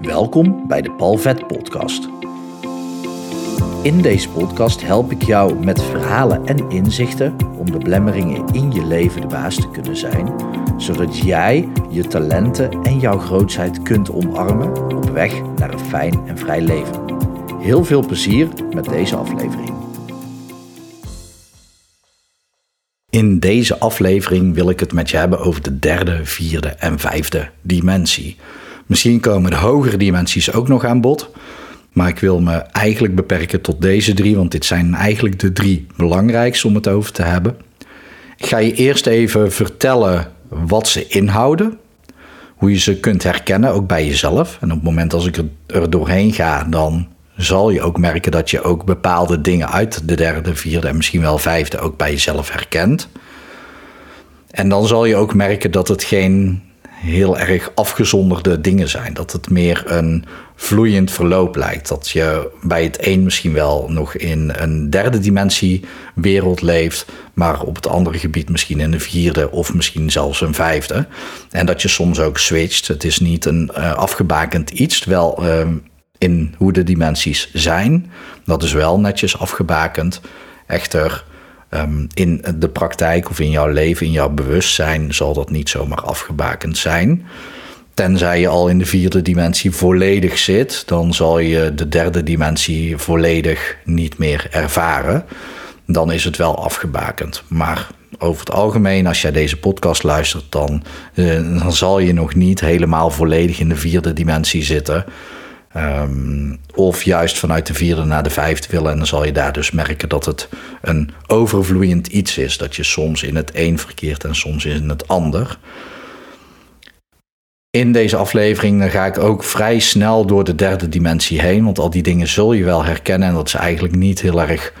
Welkom bij de Palvet Podcast. In deze podcast help ik jou met verhalen en inzichten om de blemmeringen in je leven de baas te kunnen zijn, zodat jij je talenten en jouw grootheid kunt omarmen op weg naar een fijn en vrij leven. Heel veel plezier met deze aflevering. In deze aflevering wil ik het met je hebben over de derde, vierde en vijfde dimensie. Misschien komen de hogere dimensies ook nog aan bod. Maar ik wil me eigenlijk beperken tot deze drie, want dit zijn eigenlijk de drie belangrijkste om het over te hebben. Ik ga je eerst even vertellen wat ze inhouden, hoe je ze kunt herkennen, ook bij jezelf. En op het moment als ik er doorheen ga, dan zal je ook merken dat je ook bepaalde dingen uit de derde, vierde en misschien wel vijfde ook bij jezelf herkent. En dan zal je ook merken dat het geen heel erg afgezonderde dingen zijn. Dat het meer een vloeiend verloop lijkt. Dat je bij het een misschien wel nog in een derde dimensie wereld leeft, maar op het andere gebied misschien in een vierde of misschien zelfs een vijfde. En dat je soms ook switcht. Het is niet een uh, afgebakend iets, wel uh, in hoe de dimensies zijn. Dat is wel netjes afgebakend. Echter, um, in de praktijk of in jouw leven, in jouw bewustzijn, zal dat niet zomaar afgebakend zijn. Tenzij je al in de vierde dimensie volledig zit, dan zal je de derde dimensie volledig niet meer ervaren. Dan is het wel afgebakend. Maar over het algemeen, als jij deze podcast luistert, dan, uh, dan zal je nog niet helemaal volledig in de vierde dimensie zitten. Um, of juist vanuit de vierde naar de vijfde willen. En dan zal je daar dus merken dat het een overvloeiend iets is. Dat je soms in het een verkeert en soms in het ander. In deze aflevering dan ga ik ook vrij snel door de derde dimensie heen. Want al die dingen zul je wel herkennen. En dat is eigenlijk niet heel erg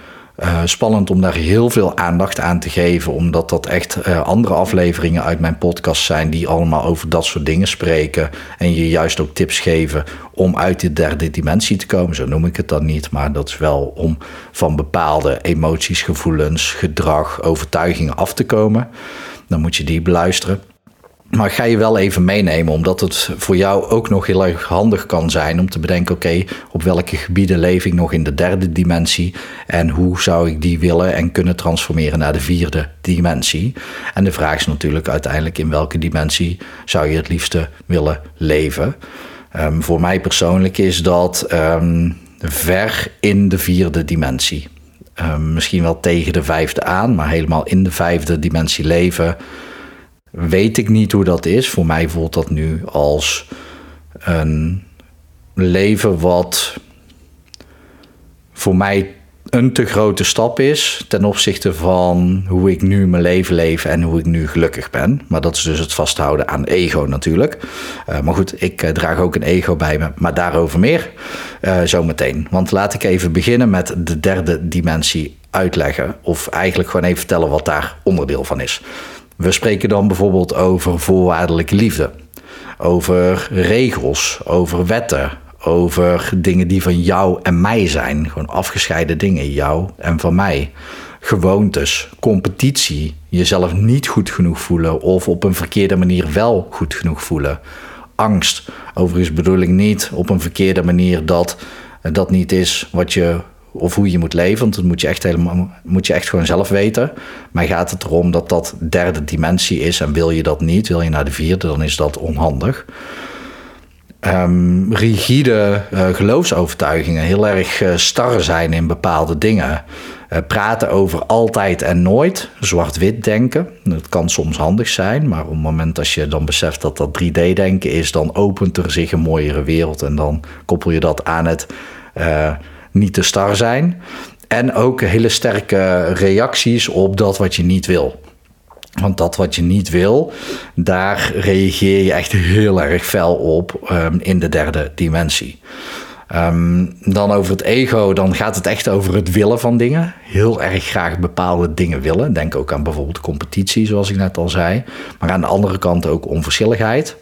uh, spannend om daar heel veel aandacht aan te geven, omdat dat echt uh, andere afleveringen uit mijn podcast zijn die allemaal over dat soort dingen spreken en je juist ook tips geven om uit de derde dimensie te komen. Zo noem ik het dan niet, maar dat is wel om van bepaalde emoties, gevoelens, gedrag, overtuigingen af te komen. Dan moet je die beluisteren. Maar ga je wel even meenemen, omdat het voor jou ook nog heel erg handig kan zijn om te bedenken: oké, op welke gebieden leef ik nog in de derde dimensie en hoe zou ik die willen en kunnen transformeren naar de vierde dimensie? En de vraag is natuurlijk uiteindelijk: in welke dimensie zou je het liefste willen leven? Um, voor mij persoonlijk is dat um, ver in de vierde dimensie. Um, misschien wel tegen de vijfde aan, maar helemaal in de vijfde dimensie leven weet ik niet hoe dat is. Voor mij voelt dat nu als een leven wat voor mij een te grote stap is ten opzichte van hoe ik nu mijn leven leef en hoe ik nu gelukkig ben. Maar dat is dus het vasthouden aan ego natuurlijk. Uh, maar goed, ik uh, draag ook een ego bij me, maar daarover meer uh, zometeen. Want laat ik even beginnen met de derde dimensie uitleggen. Of eigenlijk gewoon even vertellen wat daar onderdeel van is. We spreken dan bijvoorbeeld over voorwaardelijke liefde, over regels, over wetten, over dingen die van jou en mij zijn. Gewoon afgescheiden dingen, jou en van mij. Gewoontes, competitie, jezelf niet goed genoeg voelen of op een verkeerde manier wel goed genoeg voelen. Angst, overigens bedoel ik niet op een verkeerde manier dat dat niet is wat je of hoe je moet leven. Want dat moet je echt, helemaal, moet je echt gewoon zelf weten. Maar gaat het erom dat dat derde dimensie is en wil je dat niet, wil je naar de vierde, dan is dat onhandig. Um, rigide uh, geloofsovertuigingen, heel erg uh, zijn in bepaalde dingen. Uh, praten over altijd en nooit, zwart-wit denken. Dat kan soms handig zijn, maar op het moment dat je dan beseft dat dat 3D-denken is, dan opent er zich een mooiere wereld en dan koppel je dat aan het niet te star zijn. En ook hele sterke reacties op dat wat je niet wil. Want dat wat je niet wil, daar reageer je echt heel erg fel op um, in de derde dimensie. Um, dan over het ego, dan gaat het echt over het willen van dingen. Heel erg graag bepaalde dingen willen. Denk ook aan bijvoorbeeld competitie, zoals ik net al zei. Maar aan de andere kant ook onverschilligheid.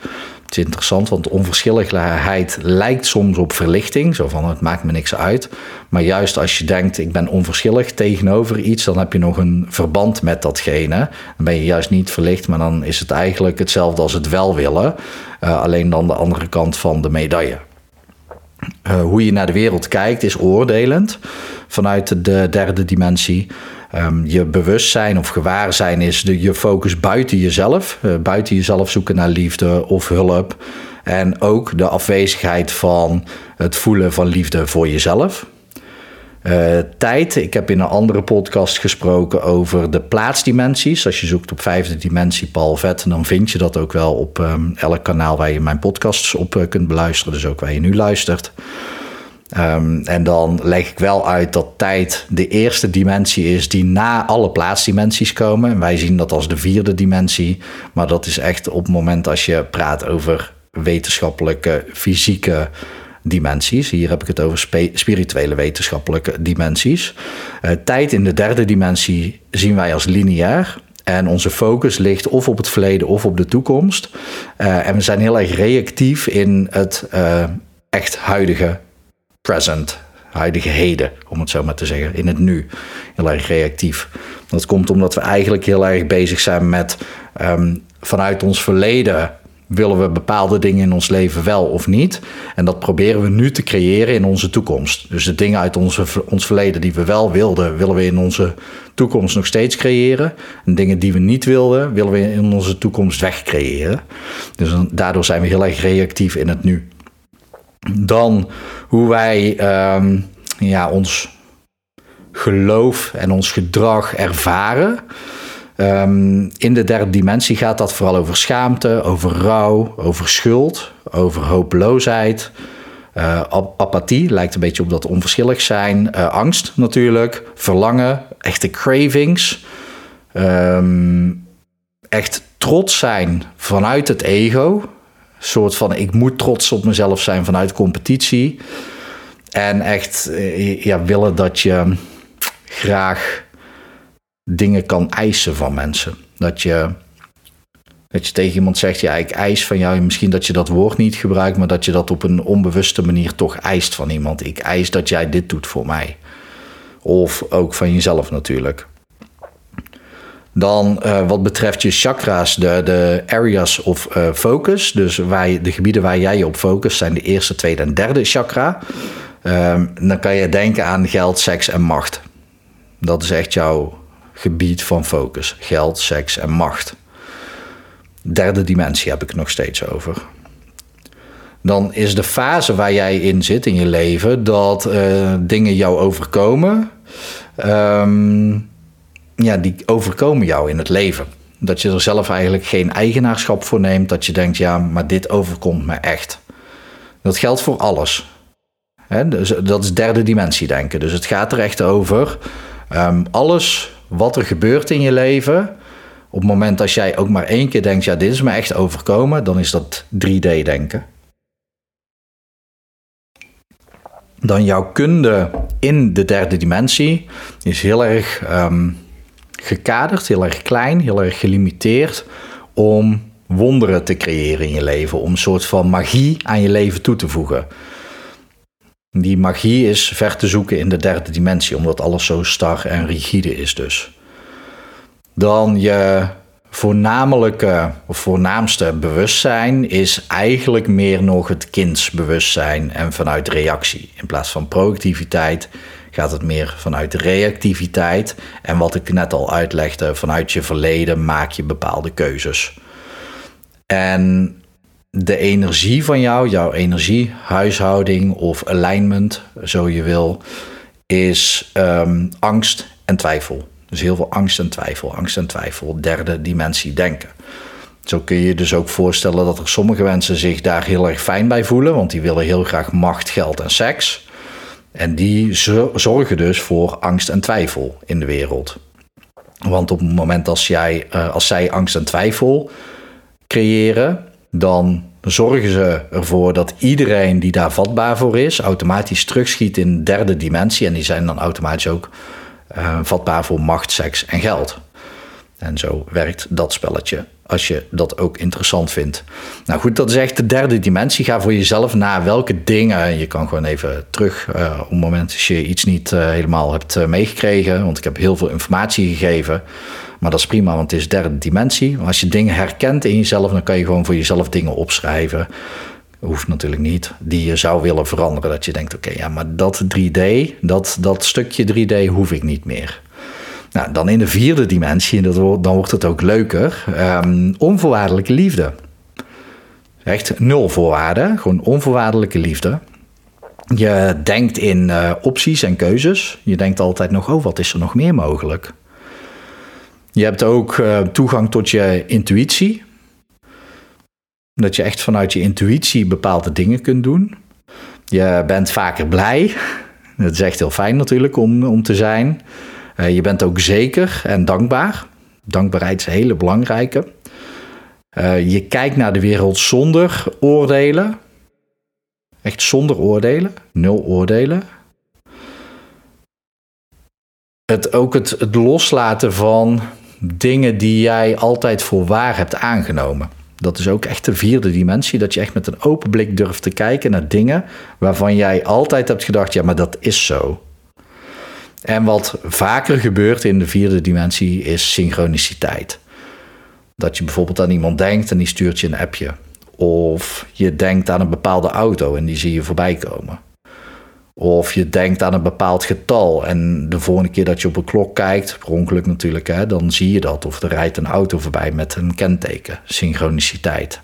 Het is interessant, want onverschilligheid lijkt soms op verlichting. Zo van, het maakt me niks uit. Maar juist als je denkt, ik ben onverschillig tegenover iets... dan heb je nog een verband met datgene. Dan ben je juist niet verlicht, maar dan is het eigenlijk hetzelfde als het wel willen. Uh, alleen dan de andere kant van de medaille. hoe je naar de wereld kijkt is oordelend vanuit de derde dimensie. Um, je bewustzijn of gewaarzijn is de, je focus buiten jezelf. Uh, buiten jezelf zoeken naar liefde of hulp. En ook de afwezigheid van het voelen van liefde voor jezelf. Uh, tijd. Ik heb in een andere podcast gesproken over de plaatsdimensies. Als je zoekt op vijfde dimensie Paul Vet, dan vind je dat ook wel op um, elk kanaal waar je mijn podcasts op uh, kunt beluisteren. Dus ook waar je nu luistert. Um, en dan leg ik wel uit dat tijd de eerste dimensie is die na alle plaatsdimensies komen. En wij zien dat als de vierde dimensie. Maar dat is echt op het moment als je praat over wetenschappelijke, fysieke dimensies. Hier heb ik het over spirituele wetenschappelijke dimensies. Uh, tijd in de derde dimensie zien wij als lineair. En onze focus ligt of op het verleden of op de toekomst. Uh, en we zijn heel erg reactief in het uh, echt huidige present, huidige heden, om het zo maar te zeggen, in het nu. Heel erg reactief. Dat komt omdat we eigenlijk heel erg bezig zijn met um, vanuit ons verleden willen we bepaalde dingen in ons leven wel of niet. En dat proberen we nu te creëren in onze toekomst. Dus de dingen uit onze, ons verleden die we wel wilden, willen we in onze toekomst nog steeds creëren. En dingen die we niet wilden, willen we in onze toekomst wegcreëren. Dus daardoor zijn we heel erg reactief in het nu. Dan hoe wij um, ja, ons geloof en ons gedrag ervaren. Um, in de derde dimensie gaat dat vooral over schaamte, over rouw, over schuld, over hopeloosheid. Uh, apathie lijkt een beetje op dat onverschillig zijn. Uh, angst natuurlijk, verlangen, echte cravings. Um, echt trots zijn vanuit het ego soort van ik moet trots op mezelf zijn vanuit competitie. En echt eh, ja, willen dat je graag dingen kan eisen van mensen. Dat je, dat je tegen iemand zegt, ja, ik eis van jou. Misschien dat je dat woord niet gebruikt, maar dat je dat op een onbewuste manier toch eist van iemand. Ik eis dat jij dit doet voor mij. Of ook van jezelf natuurlijk. Dan uh, wat betreft je chakra's, de, de areas of uh, focus. Dus waar je, de gebieden waar jij je op focust zijn de eerste, tweede en derde chakra. Um, dan kan je denken aan geld, seks en macht. Dat is echt jouw gebied van focus. Geld, seks en macht. Derde dimensie heb ik nog steeds over. Dan is de fase waar jij in zit in je leven dat uh, dingen jou overkomen. Um, ja, die overkomen jou in het leven. Dat je er zelf eigenlijk geen eigenaarschap voor neemt. Dat je denkt, ja, maar dit overkomt me echt. Dat geldt voor alles. dus dat is derde dimensie denken. Dus het gaat er echt over. Um, alles wat er gebeurt in je leven. Op het moment dat jij ook maar één keer denkt, ja, dit is me echt overkomen. Dan is dat 3D denken. Dan jouw kunde in de derde dimensie is heel erg... Um, gekaderd, heel erg klein, heel erg gelimiteerd om wonderen te creëren in je leven, om een soort van magie aan je leven toe te voegen. Die magie is ver te zoeken in de derde dimensie, omdat alles zo star en rigide is dus. Dan je voornamelijke of voornaamste bewustzijn is eigenlijk meer nog het kindsbewustzijn en vanuit reactie. In plaats van proactiviteit gaat het meer vanuit reactiviteit. En wat ik net al uitlegde, vanuit je verleden maak je bepaalde keuzes. En de energie van jou, jouw energiehuishouding of alignment, zo je wil, is um, angst en twijfel. Dus heel veel angst en twijfel, angst en twijfel, derde dimensie denken. Zo kun je je dus ook voorstellen dat er sommige mensen zich daar heel erg fijn bij voelen, want die willen heel graag macht, geld en seks. En die zorgen dus voor angst en twijfel in de wereld. Want op het moment als, jij, eh, als zij angst en twijfel creëren, dan zorgen ze ervoor dat iedereen die daar vatbaar voor is, automatisch terugschiet in derde dimensie. En die zijn dan automatisch ook uh, vatbaar voor macht, seks en geld. En zo werkt dat spelletje als je dat ook interessant vindt. Nou goed, dat is echt de derde dimensie. Ga voor jezelf na welke dingen. Je kan gewoon even terug uh, op het moment dat je iets niet uh, helemaal hebt uh, meegekregen. Want ik heb heel veel informatie gegeven. Maar dat is prima, want het is derde dimensie. Als je dingen herkent in jezelf, dan kan je gewoon voor jezelf dingen opschrijven. hoeft natuurlijk niet, die je zou willen veranderen. Dat je denkt, oké, ja, maar dat 3D, dat, dat stukje 3D hoef ik niet meer. Nou, dan in de vierde dimensie, en dan wordt het ook leuker, um, onvoorwaardelijke liefde. Echt nul voorwaarden, gewoon onvoorwaardelijke liefde. Je denkt in uh, opties en keuzes. Je denkt altijd nog, oh, wat is er nog meer mogelijk? Je hebt ook uh, toegang tot je intuïtie. Dat je echt vanuit je intuïtie bepaalde dingen kunt doen. Je bent vaker blij. Dat is echt heel fijn natuurlijk om, om te zijn. Uh, je bent ook zeker en dankbaar. Dankbaarheid is een hele belangrijke. Uh, je kijkt naar de wereld zonder oordelen. Echt zonder oordelen. Nul oordelen. Het, ook het loslaten van dingen die jij altijd voor waar hebt aangenomen. Dat is ook echt de vierde dimensie, dat je echt met een open blik durft te kijken naar dingen waarvan jij altijd hebt gedacht, ja, maar dat is zo. En wat vaker gebeurt in de vierde dimensie is synchroniciteit. Dat je bijvoorbeeld aan iemand denkt en die stuurt je een appje. Of je denkt aan een bepaalde auto en die zie je voorbij komen. Of je denkt aan een bepaald getal en de volgende keer dat je op een klok kijkt, per ongeluk natuurlijk, hè, dan zie je dat. Of er rijdt een auto voorbij met een kenteken, synchroniciteit.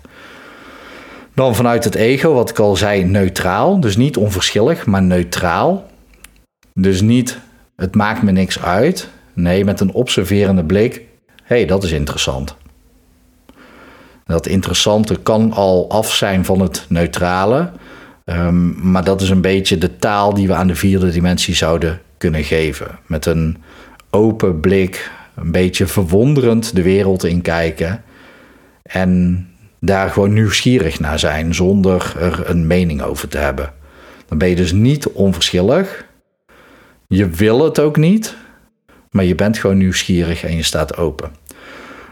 Dan vanuit het ego, wat ik al zei, neutraal. Dus niet onverschillig, maar neutraal. Dus niet, het maakt me niks uit. Nee, met een observerende blik, hé, hey, dat is interessant. Dat interessante kan al af zijn van het neutrale. Um, maar dat is een beetje de taal die we aan de vierde dimensie zouden kunnen geven. Met een open blik, een beetje verwonderend de wereld inkijken. En daar gewoon nieuwsgierig naar zijn zonder er een mening over te hebben. Dan ben je dus niet onverschillig. Je wil het ook niet, maar je bent gewoon nieuwsgierig en je staat open.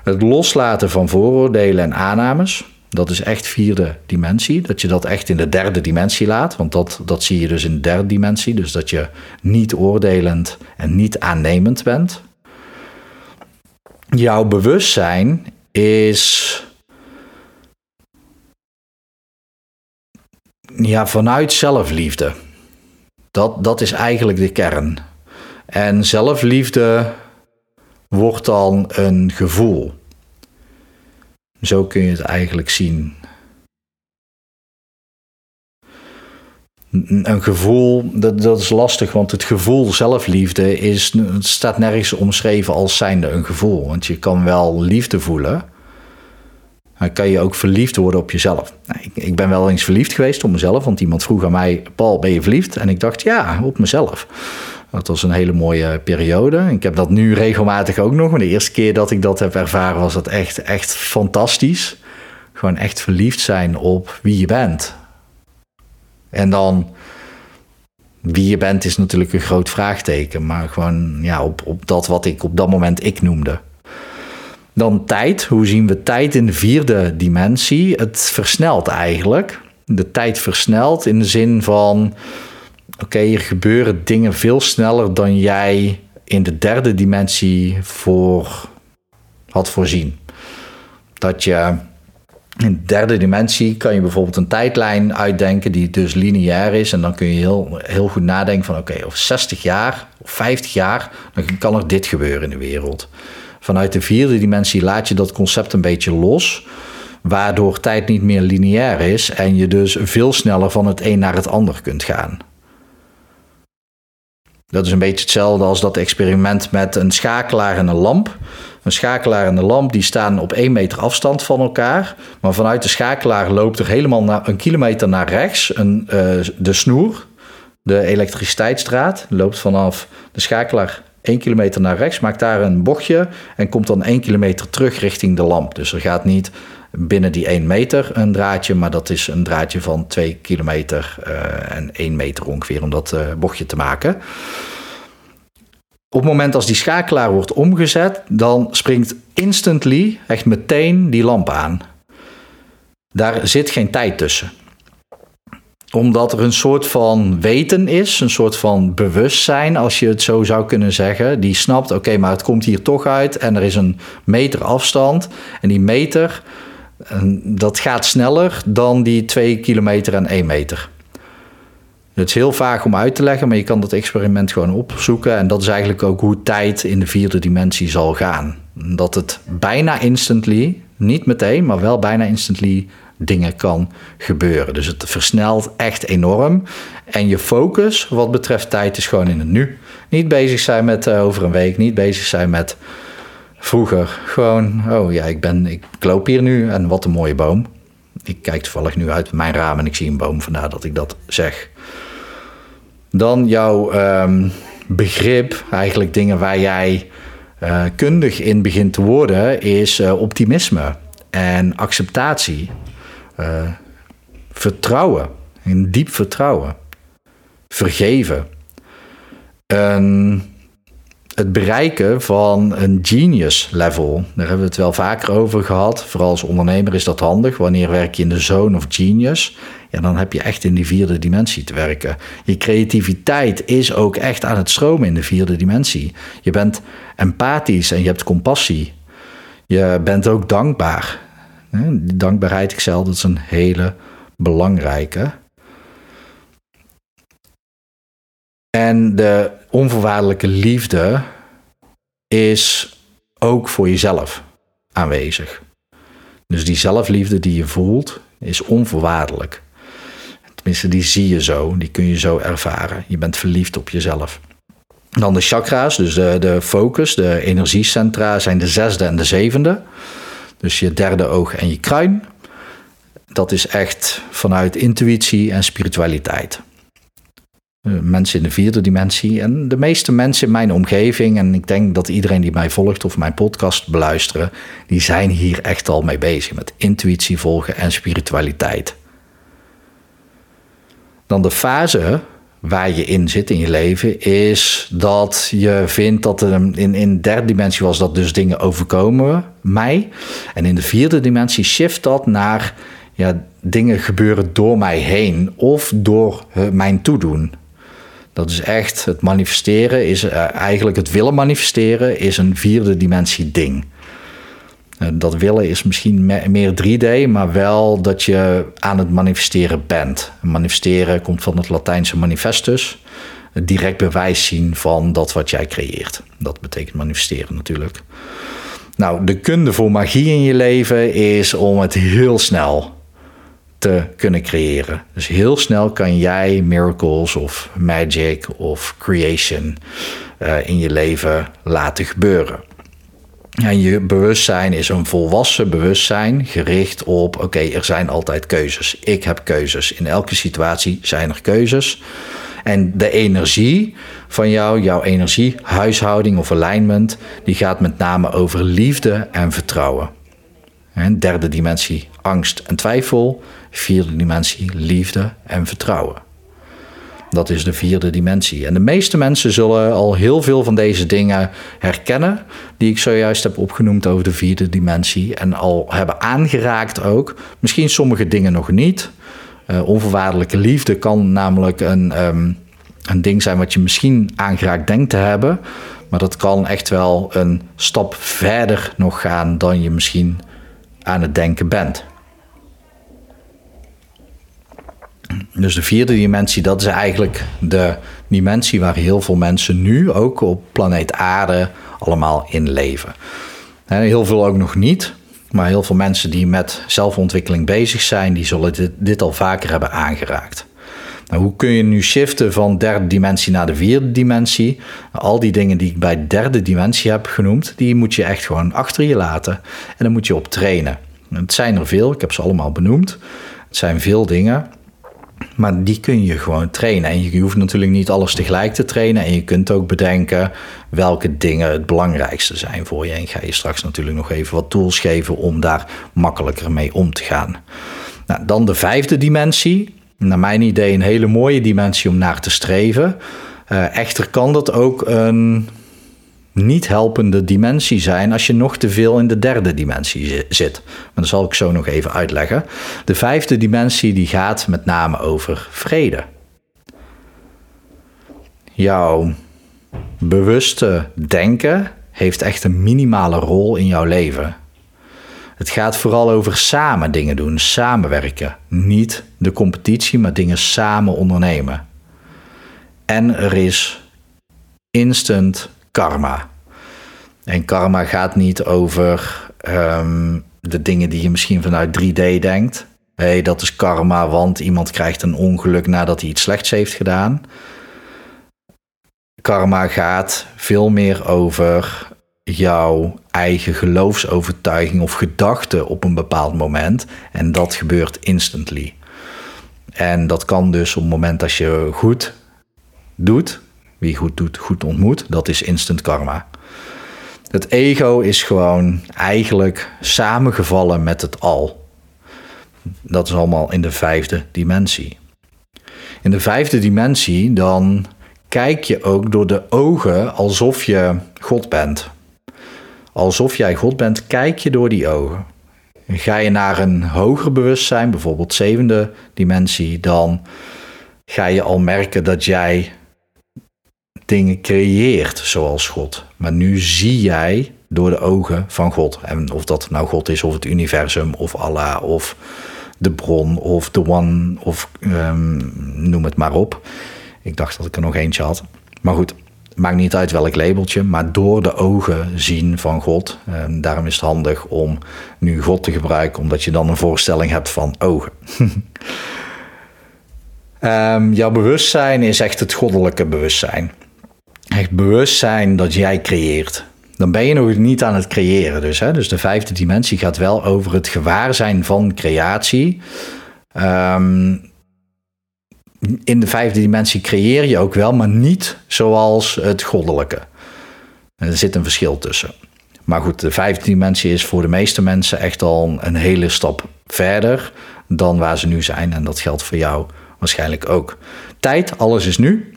Het loslaten van vooroordelen en aannames, dat is echt vierde dimensie. Dat je dat echt in de derde dimensie laat. Want dat, dat zie je dus in de derde dimensie. Dus dat je niet oordelend en niet aannemend bent. Jouw bewustzijn is. Ja, vanuit zelfliefde. Dat, dat is eigenlijk de kern. En zelfliefde wordt dan een gevoel. Zo kun je het eigenlijk zien. Een gevoel, dat, dat is lastig, want het gevoel zelfliefde is, staat nergens omschreven als zijnde een gevoel. Want je kan wel liefde voelen, dan kan je ook verliefd worden op jezelf. Nou, ik, ik, ben wel eens verliefd geweest op mezelf, want iemand vroeg aan mij: Paul, ben je verliefd? En ik dacht ja, op mezelf. Dat was een hele mooie periode. Ik heb dat nu regelmatig ook nog. Maar de eerste keer dat ik dat heb ervaren was dat echt, echt fantastisch. Gewoon echt verliefd zijn op wie je bent. En dan wie je bent is natuurlijk een groot vraagteken. Maar gewoon ja, op, op dat wat ik op dat moment ik noemde. Dan tijd. Hoe zien we tijd in de vierde dimensie? Het versnelt eigenlijk. De tijd versnelt in de zin van oké, er gebeuren dingen veel sneller dan jij in de derde dimensie voor had voorzien. Dat je in de derde dimensie kan je bijvoorbeeld een tijdlijn uitdenken die dus lineair is. En dan kun je heel, heel goed nadenken van oké, over 60 jaar of 50 jaar, dan kan er dit gebeuren in de wereld. Vanuit de vierde dimensie laat je dat concept een beetje los. Waardoor tijd niet meer lineair is en je dus veel sneller van het een naar het ander kunt gaan. Dat is een beetje hetzelfde als dat experiment met een schakelaar en een lamp. Een schakelaar en een lamp die staan op één meter afstand van elkaar. Maar vanuit de schakelaar loopt er helemaal naar, een kilometer naar rechts een, uh, de snoer, de elektriciteitsdraad. Loopt vanaf de schakelaar één kilometer naar rechts, maakt daar een bochtje en komt dan één kilometer terug richting de lamp. Dus er gaat niet binnen die 1 meter een draadje, maar dat is een draadje van 2 kilometer uh, en 1 meter ongeveer om dat uh, bochtje te maken. Op het moment als die schakelaar wordt omgezet, dan springt instantly, echt meteen, die lamp aan. Daar zit geen tijd tussen omdat er een soort van weten is, een soort van bewustzijn, als je het zo zou kunnen zeggen. Die snapt, oké, maar het komt hier toch uit en er is een meter afstand. En die meter dat gaat sneller dan die 2 kilometer en 1 meter. Het is heel vaag om uit te leggen, maar je kan dat experiment gewoon opzoeken. En dat is eigenlijk ook hoe tijd in de vierde dimensie zal gaan. Dat het bijna instantly, niet meteen, maar wel bijna instantly dingen kan gebeuren. Dus het versnelt echt enorm. En je focus wat betreft tijd is gewoon in het nu. Niet bezig zijn met uh, over een week, niet bezig zijn met vroeger. Gewoon, oh ja, ik, ben, ik loop hier nu en wat een mooie boom. Ik kijk toevallig nu uit mijn raam en ik zie een boom, vandaar dat ik dat zeg. Dan jouw um, begrip, eigenlijk dingen waar jij uh, kundig in begint te worden, is uh, optimisme en acceptatie. Uh, vertrouwen, een diep vertrouwen. Vergeven. Een het bereiken van een genius level. Daar hebben we het wel vaker over gehad. Vooral als ondernemer is dat handig. Wanneer werk je in de zone of genius? Ja, dan heb je echt in die vierde dimensie te werken. Je creativiteit is ook echt aan het stromen in de vierde dimensie. Je bent empathisch en je hebt compassie. Je bent ook dankbaar. Die dankbaarheid, ik zei dat is een hele belangrijke. En de onvoorwaardelijke liefde is ook voor jezelf aanwezig. Dus die zelfliefde die je voelt, is onvoorwaardelijk. Tenminste, die zie je zo, die kun je zo ervaren. Je bent verliefd op jezelf. Dan de chakra's, dus de, de focus, de energiecentra zijn de zesde en de zevende. Dus je derde oog en je kruin. Dat is echt vanuit intuïtie en spiritualiteit. Eh, mensen in de vierde dimensie. En de meeste mensen in mijn omgeving, en ik denk dat iedereen die mij volgt of mijn podcast beluisteren, die zijn hier echt al mee bezig met intuïtie volgen en spiritualiteit. Dan de fase waar je in zit in je leven, is dat je vindt dat er in, in derde dimensie was dat dus dingen overkomen mij. En in de vierde dimensie shift dat naar ja, dingen gebeuren door mij heen of door mijn toedoen. Dat is echt het manifesteren, is uh, eigenlijk het willen manifesteren, is een vierde dimensie ding. Uh, dat willen is misschien me meer 3D, maar wel dat je aan het manifesteren bent. Manifesteren komt van het Latijnse manifestus. Direct bewijs zien van dat wat jij creëert. Dat betekent manifesteren natuurlijk. Nou, de kunde voor magie in je leven is om het heel snel te kunnen creëren. Dus heel snel kan jij miracles of magic of creation uh, in je leven laten gebeuren. En je bewustzijn is een volwassen bewustzijn gericht op: oké, er zijn altijd keuzes. Ik heb keuzes. In elke situatie zijn er keuzes. En de energie van jou, jouw energie, huishouding of alignment, die gaat met name over liefde en vertrouwen. En derde dimensie, angst en twijfel. Vierde dimensie, liefde en vertrouwen. Dat is de vierde dimensie. En de meeste mensen zullen al heel veel van deze dingen herkennen, die ik zojuist heb opgenoemd over de vierde dimensie. En al hebben aangeraakt ook. Misschien sommige dingen nog niet. Uh, onvoorwaardelijke liefde kan namelijk een, um, een ding zijn wat je misschien aangeraakt denkt te hebben. Maar dat kan echt wel een stap verder nog gaan dan je misschien aan het denken bent. Dus de vierde dimensie, dat is eigenlijk de dimensie waar heel veel mensen nu ook op planeet Aarde allemaal in leven. heel veel ook nog niet, maar heel veel mensen die met zelfontwikkeling bezig zijn, die zullen dit, dit al vaker hebben aangeraakt. Nou, hoe kun je nu shiften van derde dimensie naar de vierde dimensie? Al die dingen die ik bij derde dimensie heb genoemd, die moet je echt gewoon achter je laten. En dan moet je op trainen. Het zijn er veel, ik heb ze allemaal benoemd. Het zijn veel dingen. Maar die kun je gewoon trainen. En je hoeft natuurlijk niet alles tegelijk te trainen. En je kunt ook bedenken welke dingen het belangrijkste zijn voor je. En ga je straks natuurlijk nog even wat tools geven om daar makkelijker mee om te gaan. Nou, dan de vijfde dimensie naar mijn idee een hele mooie dimensie om naar te streven. Uh, echter kan dat ook een niet helpende dimensie zijn als je nog te veel in de derde dimensie zit. Maar dat zal ik zo nog even uitleggen. De vijfde dimensie die gaat met name over vrede. Jouw bewuste denken heeft echt een minimale rol in jouw leven. Het gaat vooral over samen dingen doen, samenwerken. Niet de competitie, maar dingen samen ondernemen. En er is instant karma. En karma gaat niet over ehm, de dingen die je misschien vanuit 3D denkt. Hé, hey, dat is karma, want iemand krijgt een ongeluk nadat hij iets slechts heeft gedaan. Karma gaat veel meer over jouw eigen geloofsovertuiging of gedachte op een bepaald moment. En dat gebeurt instantly. En dat kan dus op het moment dat je goed doet, wie goed doet, goed ontmoet, dat is instant karma. Het ego is gewoon eigenlijk samengevallen met het al. Dat is allemaal in de vijfde dimensie. In de vijfde dimensie dan kijk je ook door de ogen alsof je God bent. Alsof jij God bent, kijk je door die ogen. Ga je naar een hoger bewustzijn, bijvoorbeeld zevende dimensie, dan ga je al merken dat jij dingen creëert zoals God. Maar nu zie jij door de ogen van God. En of dat nou God is, of het universum, of Allah, of de bron, of de one, of um, noem het maar op. Ik dacht dat ik er nog eentje had. Maar goed, maakt niet uit welk labeltje, maar door de ogen zien van God. Um, daarom is het handig om nu God te gebruiken, omdat je dan een voorstelling hebt van ogen. um, jouw bewustzijn is echt het goddelijke bewustzijn echt bewustzijn dat jij creëert. Dan ben je nog niet aan het creëren. Dus, hè? dus de vijfde dimensie gaat wel over het gewaarzijn van creatie. Um, in de vijfde dimensie creëer je ook wel, maar niet zoals het goddelijke. Er zit een verschil tussen. Maar goed, de vijfde dimensie is voor de meeste mensen echt al een hele stap verder dan waar ze nu zijn. En dat geldt voor jou waarschijnlijk ook. Tijd, alles is nu.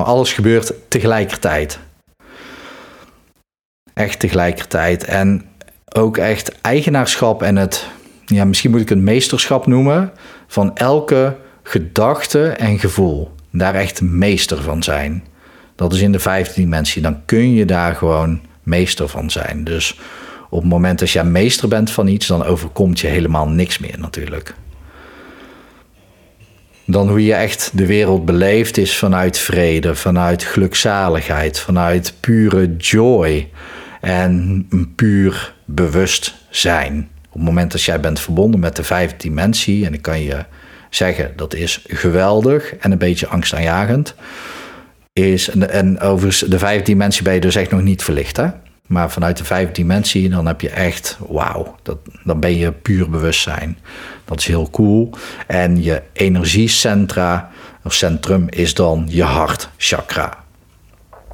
Alles gebeurt tegelijkertijd. Echt tegelijkertijd. En ook echt eigenaarschap en het, ja, misschien moet ik het meesterschap noemen, van elke gedachte en gevoel. Daar echt meester van zijn. Dat is in de vijfde dimensie. Dan kun je daar gewoon meester van zijn. Dus op het moment dat jij meester bent van iets, dan overkomt je helemaal niks meer natuurlijk dan hoe je echt de wereld beleeft is vanuit vrede, vanuit gelukzaligheid, vanuit pure joy en puur bewustzijn. Op het moment dat jij bent verbonden met de vijfde dimensie, en ik kan je zeggen dat is geweldig en een beetje angstaanjagend, is, en overigens de vijfde dimensie ben je dus echt nog niet verlicht hè. Maar vanuit de vijfde dimensie, dan heb je echt, wauw, dan ben je puur bewustzijn. Dat is heel cool. En je energiecentra, of centrum, is dan je hartchakra.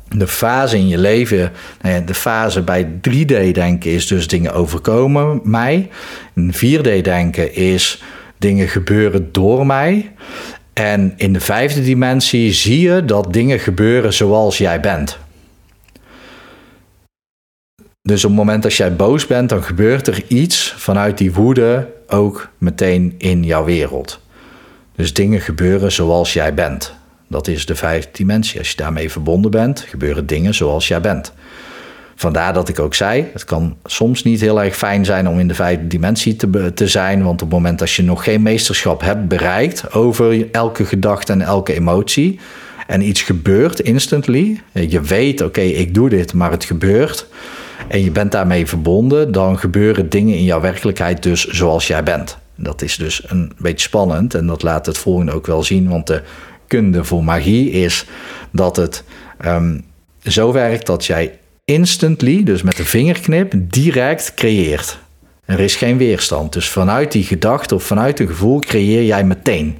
De fase in je leven, nou de fase bij 3D-denken is dus dingen overkomen mij. In 4D-denken is dingen gebeuren door mij. En in de vijfde dimensie zie je dat dingen gebeuren zoals jij bent. Dus op het moment dat jij boos bent, dan gebeurt er iets vanuit die woede ook meteen in jouw wereld. Dus dingen gebeuren zoals jij bent. Dat is de vijfde dimensie. Als je daarmee verbonden bent, gebeuren dingen zoals jij bent. Vandaar dat ik ook zei, het kan soms niet heel erg fijn zijn om in de vijfde dimensie te, te zijn. Want op het moment dat je nog geen meesterschap hebt bereikt over elke gedachte en elke emotie. En iets gebeurt instantly. Je weet, oké, ik doe dit, maar het gebeurt en je bent daarmee verbonden, dan gebeuren dingen in jouw werkelijkheid dus zoals jij bent. Dat is dus een beetje spannend en dat laat het volgende ook wel zien, want de kunde voor magie is dat het um, zo werkt dat jij instantly, dus met een vingerknip, direct creëert. Er is geen weerstand. Dus vanuit die gedachte of vanuit een gevoel creëer jij meteen.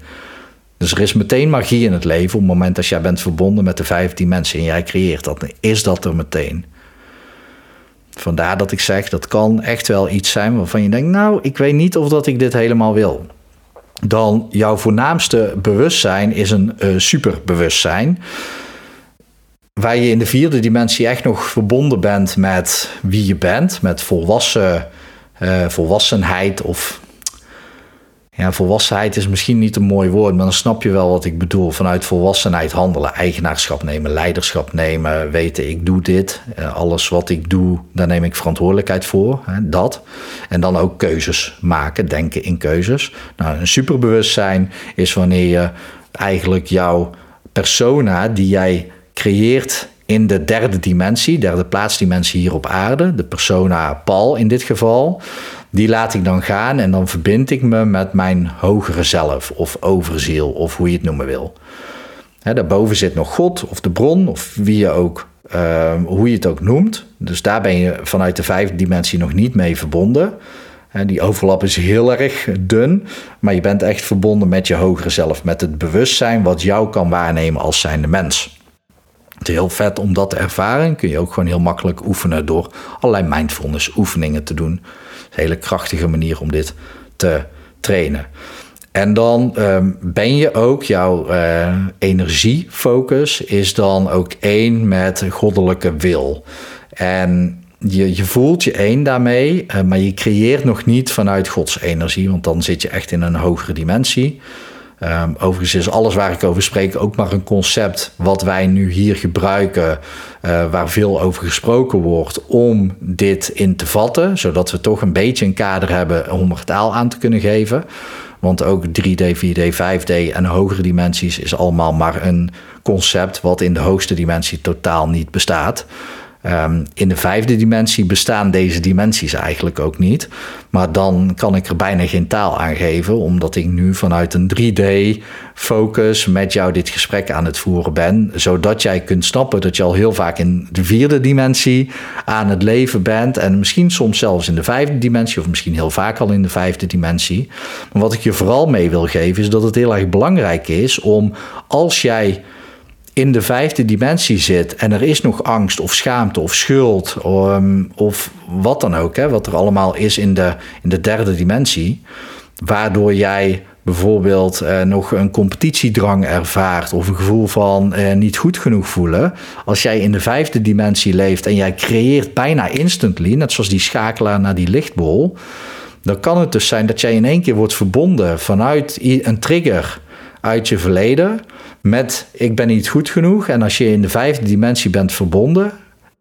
Dus er is meteen magie in het leven op het moment dat jij bent verbonden met de vijf dimensie en jij creëert dat. is dat er meteen. Vandaar dat ik zeg, dat kan echt wel iets zijn waarvan je denkt, nou, ik weet niet of dat ik dit helemaal wil. Dan jouw voornaamste bewustzijn is een uh, superbewustzijn. Waar je in de vierde dimensie echt nog verbonden bent met wie je bent, met volwassen, uh, volwassenheid of ja, volwassenheid is misschien niet een mooi woord, maar dan snap je wel wat ik bedoel. Vanuit volwassenheid handelen, eigenaarschap nemen, leiderschap nemen, weten ik doe dit. Eh, alles wat ik doe, daar neem ik verantwoordelijkheid voor. Dat. En dan ook keuzes maken, denken in keuzes. Nou, een superbewustzijn is wanneer je eigenlijk jouw persona die jij creëert in de derde dimensie, derde plaatsdimensie hier op aarde, de persona Paul in dit geval die laat ik dan gaan en dan verbind ik me met mijn hogere zelf of overziel of hoe je het noemen wil. Daarboven zit nog God of de bron of wie je ook, ehm, hoe je het ook noemt. Dus daar ben je vanuit de vijfde dimensie nog niet mee verbonden. die overlap is heel erg dun, maar je bent echt verbonden met je hogere zelf, met het bewustzijn wat jou kan waarnemen als zijnde mens. Het is heel vet om dat te ervaren. Kun je ook gewoon heel makkelijk oefenen door allerlei mindfulness oefeningen te doen hele krachtige manier om dit te trainen. En dan um, ben je ook, jouw uh, energiefocus is dan ook één met goddelijke wil. En je, je voelt je één daarmee, uh, maar je creëert nog niet vanuit Gods energie, want dan zit je echt in een hogere dimensie. Um, overigens is alles waar ik over spreek ook maar een concept wat wij nu hier gebruiken, uh, waar veel over gesproken wordt, om dit in te vatten, zodat we toch een beetje een kader hebben om er taal aan te kunnen geven. Want ook 3D, 4D, 5D en hogere dimensies is allemaal maar een concept wat in de hoogste dimensie totaal niet bestaat. Um, in de vijfde dimensie bestaan deze dimensies eigenlijk ook niet. Maar dan kan ik er bijna geen taal aan geven, omdat ik nu vanuit een 3D-focus met jou dit gesprek aan het voeren ben. Zodat jij kunt snappen dat je al heel vaak in de vierde dimensie aan het leven bent. En misschien soms zelfs in de vijfde dimensie, of misschien heel vaak al in de vijfde dimensie. Maar wat ik je vooral mee wil geven, is dat het heel erg belangrijk is om als jij in de vijfde dimensie zit en er is nog angst of schaamte of schuld um, of wat dan ook, hè, wat er allemaal is in de, in de derde dimensie, waardoor jij bijvoorbeeld uh, nog een competitiedrang ervaart of een gevoel van uh, niet goed genoeg voelen. Als jij in de vijfde dimensie leeft en jij creëert bijna instantly, net zoals die schakelaar naar die lichtbol, dan kan het dus zijn dat jij in één keer wordt verbonden vanuit een trigger uit je verleden met ik ben niet goed genoeg. En als je in de vijfde dimensie bent verbonden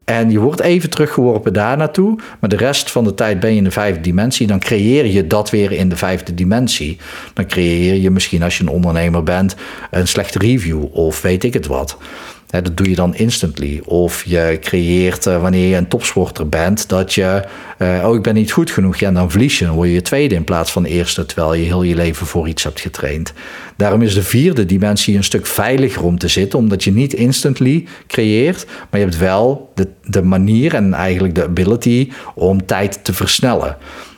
en je wordt even teruggeworpen daar naartoe, maar de rest van de tijd ben je in de vijfde dimensie, dan creëer je dat weer in de vijfde dimensie. Dan creëer je misschien als je een ondernemer bent een slechte review of weet ik het wat dat doe je dan instantly. Of je creëert uh, wanneer je een topsporter bent, dat je, uh, oh ik ben niet goed genoeg, ja dan verlies je, dan word je tweede in plaats van eerste, terwijl je heel je leven voor iets hebt getraind. Daarom is de vierde dimensie een stuk veiliger om te zitten, omdat je niet instantly creëert, maar je hebt wel de, de manier en eigenlijk de ability om tijd te versnellen.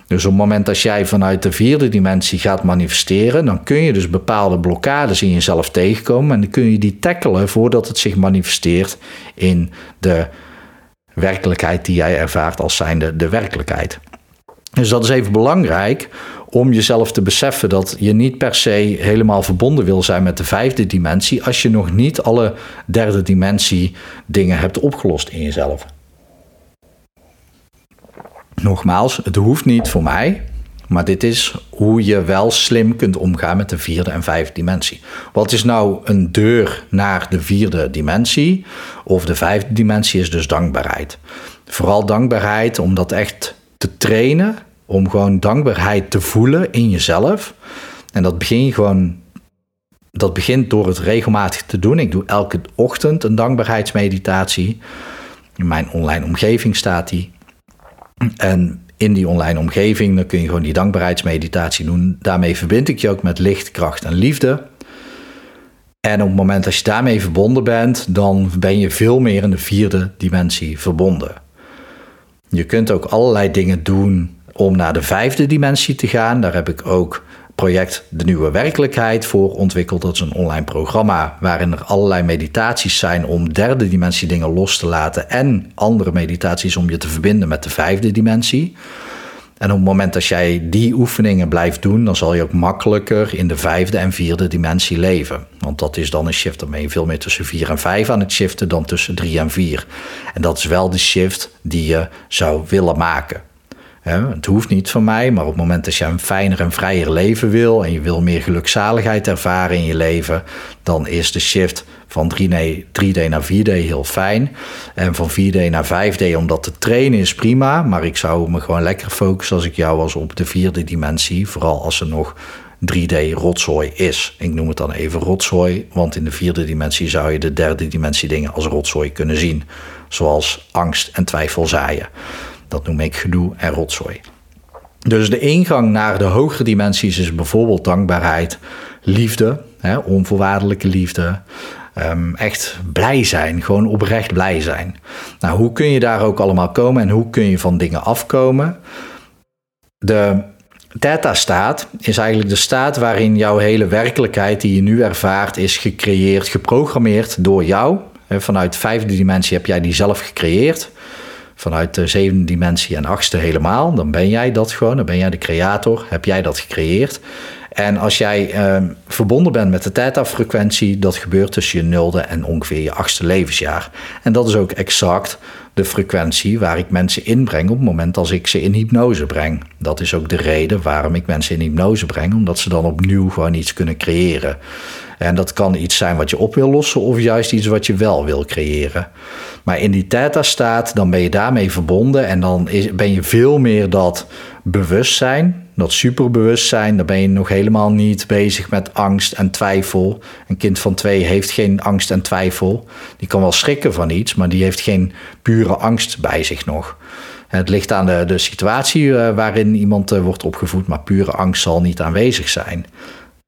Dus op het moment dat jij vanuit de vierde dimensie gaat manifesteren, dan kun je dus bepaalde blokkades in jezelf tegenkomen en dan kun je die tackelen voordat het zich manifesteert in de werkelijkheid die jij ervaart als zijnde de werkelijkheid. Dus dat is even belangrijk om jezelf te beseffen dat je niet per se helemaal verbonden wil zijn met de vijfde dimensie als je nog niet alle derde dimensie dingen hebt opgelost in jezelf. Nogmaals, het hoeft niet voor mij, maar dit is hoe je wel slim kunt omgaan met de vierde en vijfde dimensie. Wat is nou een deur naar de vierde dimensie of de vijfde dimensie is dus dankbaarheid. Vooral dankbaarheid om dat echt te trainen, om gewoon dankbaarheid te voelen in jezelf. En dat begin gewoon dat begint door het regelmatig te doen. Ik doe elke ochtend een dankbaarheidsmeditatie. In mijn online omgeving staat die. En in die online omgeving, dan kun je gewoon die dankbaarheidsmeditatie doen. Daarmee verbind ik je ook met licht, kracht en liefde. En op het moment dat je daarmee verbonden bent, dan ben je veel meer in de vierde dimensie verbonden. Je kunt ook allerlei dingen doen om naar de vijfde dimensie te gaan. Daar heb ik ook project De Nieuwe Werkelijkheid voor ontwikkeld. Dat is een online programma waarin er allerlei meditaties zijn om derde dimensie dingen los te laten en andere meditaties om je te verbinden met de vijfde dimensie. En op het moment dat jij die oefeningen blijft doen, dan zal je ook makkelijker in de vijfde en vierde dimensie leven. Want dat is dan een shift, ben je veel meer tussen vier en vijf aan het shiften dan tussen drie en vier. En dat is wel de shift die je zou willen maken. Het hoeft niet van mij, maar op het moment dat je een fijner en vrijer leven wil en je wil meer gelukzaligheid ervaren in je leven, dan is de shift van 3D, 3D naar 4D heel fijn. En van 4D naar 5D, omdat te trainen is prima, maar ik zou me gewoon lekker focussen als ik jou was op de vierde dimensie, vooral als er nog 3D rotzooi is. Ik noem het dan even rotzooi, want in de vierde dimensie zou je de derde dimensie dingen als rotzooi kunnen zien, zoals angst en twijfel zaaien. Dat noem ik gedoe en rotzooi. Dus de ingang naar de hogere dimensies is bijvoorbeeld dankbaarheid, liefde, hè, onvoorwaardelijke liefde. Ehm, echt blij zijn, gewoon oprecht blij zijn. Nou, hoe kun je daar ook allemaal komen en hoe kun je van dingen afkomen? De Theta-staat is eigenlijk de staat waarin jouw hele werkelijkheid die je nu ervaart is gecreëerd, geprogrammeerd door jou. Vanuit vijfde dimensie heb jij die zelf gecreëerd vanuit de zevende dimensie en achtste helemaal. Dan ben jij dat gewoon, dan ben jij de creator, heb jij dat gecreëerd. En als jij uh, verbonden bent met de theta-frequentie, dat gebeurt tussen je nulde en ongeveer je achtste levensjaar. En dat is ook exact de frequentie waar ik mensen inbreng op het moment als ik ze in hypnose breng. Dat is ook de reden waarom ik mensen in hypnose breng, omdat ze dan opnieuw gewoon iets kunnen creëren. En dat kan iets zijn wat je op wil lossen of juist iets wat je wel wil creëren. Maar in die theta-staat, dan ben je daarmee verbonden en dan is, ben je veel meer dat bewustzijn, dat superbewustzijn. Dan ben je nog helemaal niet bezig met angst en twijfel. Een kind van twee heeft geen angst en twijfel. Die kan wel schrikken van iets, maar die heeft geen pure angst bij zich nog. Het ligt aan de, de situatie eh, waarin iemand uh, wordt opgevoed, maar pure angst zal niet aanwezig zijn.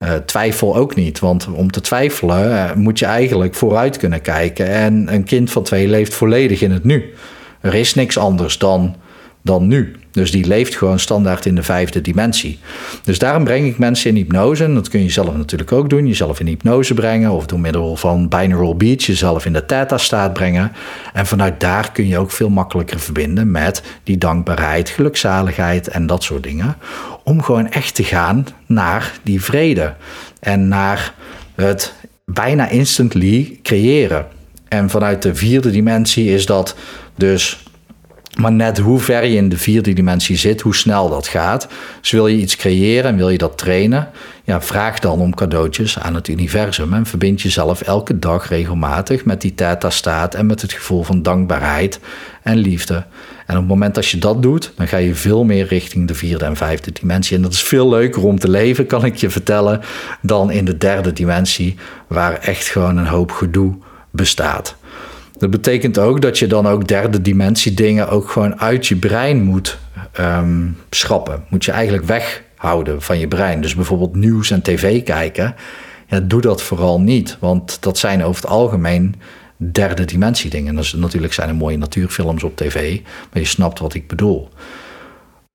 Uh, twijfel ook niet, want om te twijfelen uh, moet je eigenlijk vooruit kunnen kijken. En een kind van twee leeft volledig in het nu. Er is niks anders dan, dan nu. Dus die leeft gewoon standaard in de vijfde dimensie. Dus daarom breng ik mensen in hypnose. En dat kun je zelf natuurlijk ook doen. Jezelf in hypnose brengen. Of door middel van binaural beats jezelf in de theta-staat brengen. En vanuit daar kun je ook veel makkelijker verbinden met die dankbaarheid, gelukzaligheid en dat soort dingen. Om gewoon echt te gaan naar die vrede. En naar het bijna instantly creëren. En vanuit de vierde dimensie is dat dus maar net hoe ver je in de vierde dimensie zit, hoe snel dat gaat. Dus wil je iets creëren en wil je dat trainen, ja, vraag dan om cadeautjes aan het universum. En verbind jezelf elke dag regelmatig met die theta-staat en met het gevoel van dankbaarheid en liefde. En op het moment dat je dat doet, dan ga je veel meer richting de vierde en vijfde dimensie. En dat is veel leuker om te leven, kan ik je vertellen, dan in de derde dimensie, waar echt gewoon een hoop gedoe bestaat. Dat betekent ook dat je dan ook derde dimensie dingen ook gewoon uit je brein moet um, schrappen. Moet je eigenlijk weghouden van je brein. Dus bijvoorbeeld nieuws en tv kijken. Ja, doe dat vooral niet. Want dat zijn over het algemeen derde dimensie dingen. Dus natuurlijk zijn er mooie natuurfilms op tv. Maar je snapt wat ik bedoel.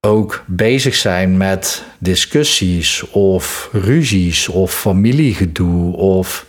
Ook bezig zijn met discussies of ruzies of familiegedoe of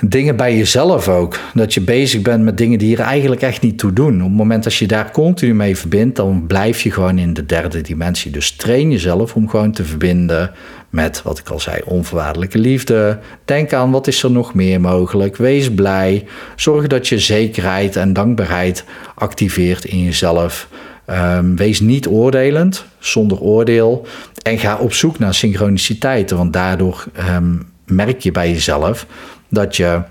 dingen bij jezelf ook. Dat je bezig bent met dingen die er eigenlijk echt niet toe doen. Op het moment dat je daar continu mee verbindt, dan blijf je gewoon in de derde dimensie. Dus train jezelf om gewoon te verbinden met, wat ik al zei, onvoorwaardelijke liefde. Denk aan wat is er nog meer mogelijk. Wees blij. Zorg dat je zekerheid en dankbaarheid activeert in jezelf. Um, wees niet oordelend, zonder oordeel. En ga op zoek naar synchroniciteiten, want daardoor um, merk je bij jezelf dat je,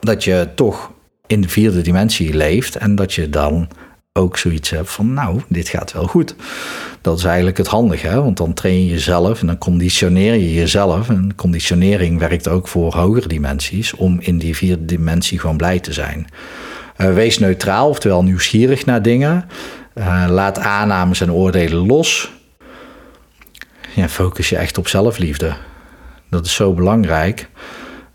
dat je toch in de vierde dimensie leeft en dat je dan ook zoiets hebt van, nou, dit gaat wel goed. Dat is eigenlijk het handige, hè? want dan train je jezelf en dan conditioneer je jezelf. En conditionering werkt ook voor hogere dimensies om in die vierde dimensie gewoon blij te zijn. Uh, wees neutraal, oftewel nieuwsgierig naar dingen. Uh, laat aannames en oordelen los. Ja, focus je echt op zelfliefde. Dat is zo belangrijk.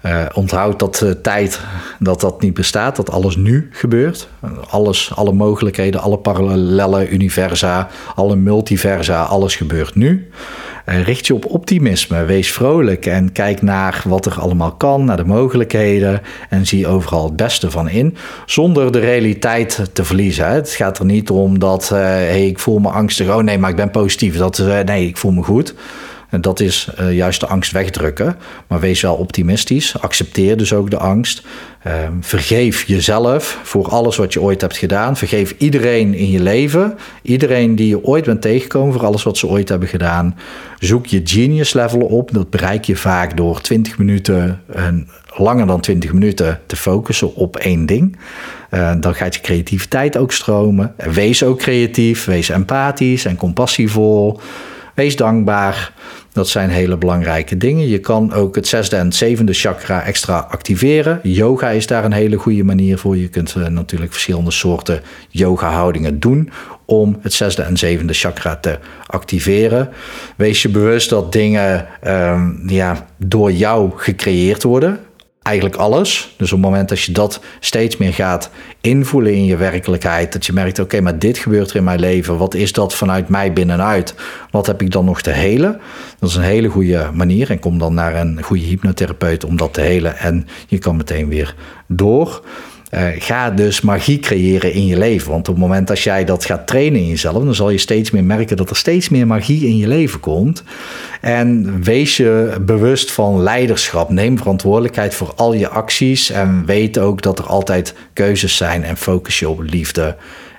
Uh, onthoud dat uh, tijd dat dat niet bestaat, dat alles nu gebeurt. Alles, alle mogelijkheden, alle parallele universa, alle multiversa, alles gebeurt nu. Uh, richt je op optimisme, wees vrolijk en kijk naar wat er allemaal kan, naar de mogelijkheden en zie overal het beste van in, zonder de realiteit te verliezen. Het gaat er niet om dat, hey, ik voel me angstig, oh nee, maar ik ben positief. Dat, nee, ik voel me goed. En dat is uh, juist de angst wegdrukken. Maar wees wel optimistisch. Accepteer dus ook de angst. Uh, vergeef jezelf voor alles wat je ooit hebt gedaan. Vergeef iedereen in je leven. Iedereen die je ooit bent tegengekomen voor alles wat ze ooit hebben gedaan. Zoek je genius level op. Dat bereik je vaak door 20 minuten, en langer dan 20 minuten, te focussen op één ding. Uh, dan gaat je creativiteit ook stromen. Wees ook creatief. Wees empathisch en compassievol. Wees dankbaar. Dat zijn hele belangrijke dingen. Je kan ook het zesde en zevende chakra extra activeren. Yoga is daar een hele goede manier voor. Je kunt uh, natuurlijk verschillende soorten yoga-houdingen doen om het zesde en zevende chakra te activeren. Wees je bewust dat dingen um, ja, door jou gecreëerd worden eigenlijk alles. Dus op het moment dat je dat steeds meer gaat invoelen in je werkelijkheid, dat je merkt: oké, maar dit gebeurt er in mijn leven. Wat is dat vanuit mij binnenuit? Wat heb ik dan nog te helen? Dat is een hele goede manier. En kom dan naar een goede hypnotherapeut om dat te helen. En je kan meteen weer door. Uh, ga dus magie creëren in je leven. Want op het moment dat jij dat gaat trainen in jezelf, dan zal je steeds meer merken dat er steeds meer magie in je leven komt. En wees je bewust van leiderschap. Neem verantwoordelijkheid voor al je acties. En weet ook dat er altijd keuzes zijn. En focus je op liefde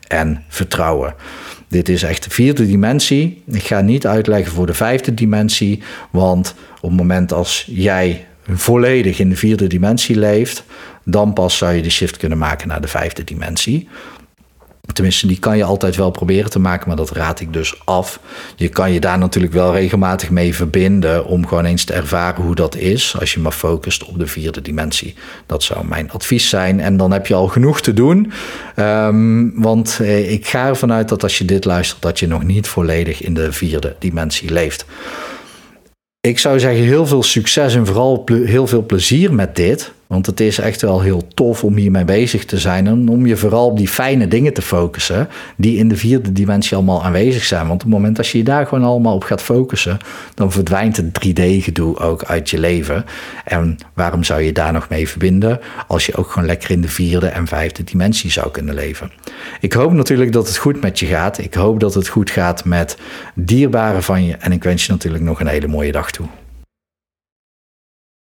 en vertrouwen. Dit is echt de vierde dimensie. Ik ga niet uitleggen voor de vijfde dimensie. Want op het moment als jij volledig in de vierde dimensie leeft, dan pas zou je de shift kunnen maken naar de vijfde dimensie. Tenminste, die kan je altijd wel proberen te maken, maar dat raad ik dus af. Je kan je daar natuurlijk wel regelmatig mee verbinden om gewoon eens te ervaren hoe dat is als je maar focust op de vierde dimensie. Dat zou mijn advies zijn. En dan heb je al genoeg te doen. Um, want eh, ik ga ervan uit dat als je dit luistert, dat je nog niet volledig in de vierde dimensie leeft. Ik zou zeggen heel veel succes en vooral heel veel plezier met dit. Want het is echt wel heel tof om hiermee bezig te zijn. En om je vooral op die fijne dingen te focussen. Die in de vierde dimensie allemaal aanwezig zijn. Want op het moment dat je je daar gewoon allemaal op gaat focussen. Dan verdwijnt het 3D-gedoe ook uit je leven. En waarom zou je daar nog mee verbinden? Als je ook gewoon lekker in de vierde en vijfde dimensie zou kunnen leven. Ik hoop natuurlijk dat het goed met je gaat. Ik hoop dat het goed gaat met dierbaren van je. En ik wens je natuurlijk nog een hele mooie dag toe.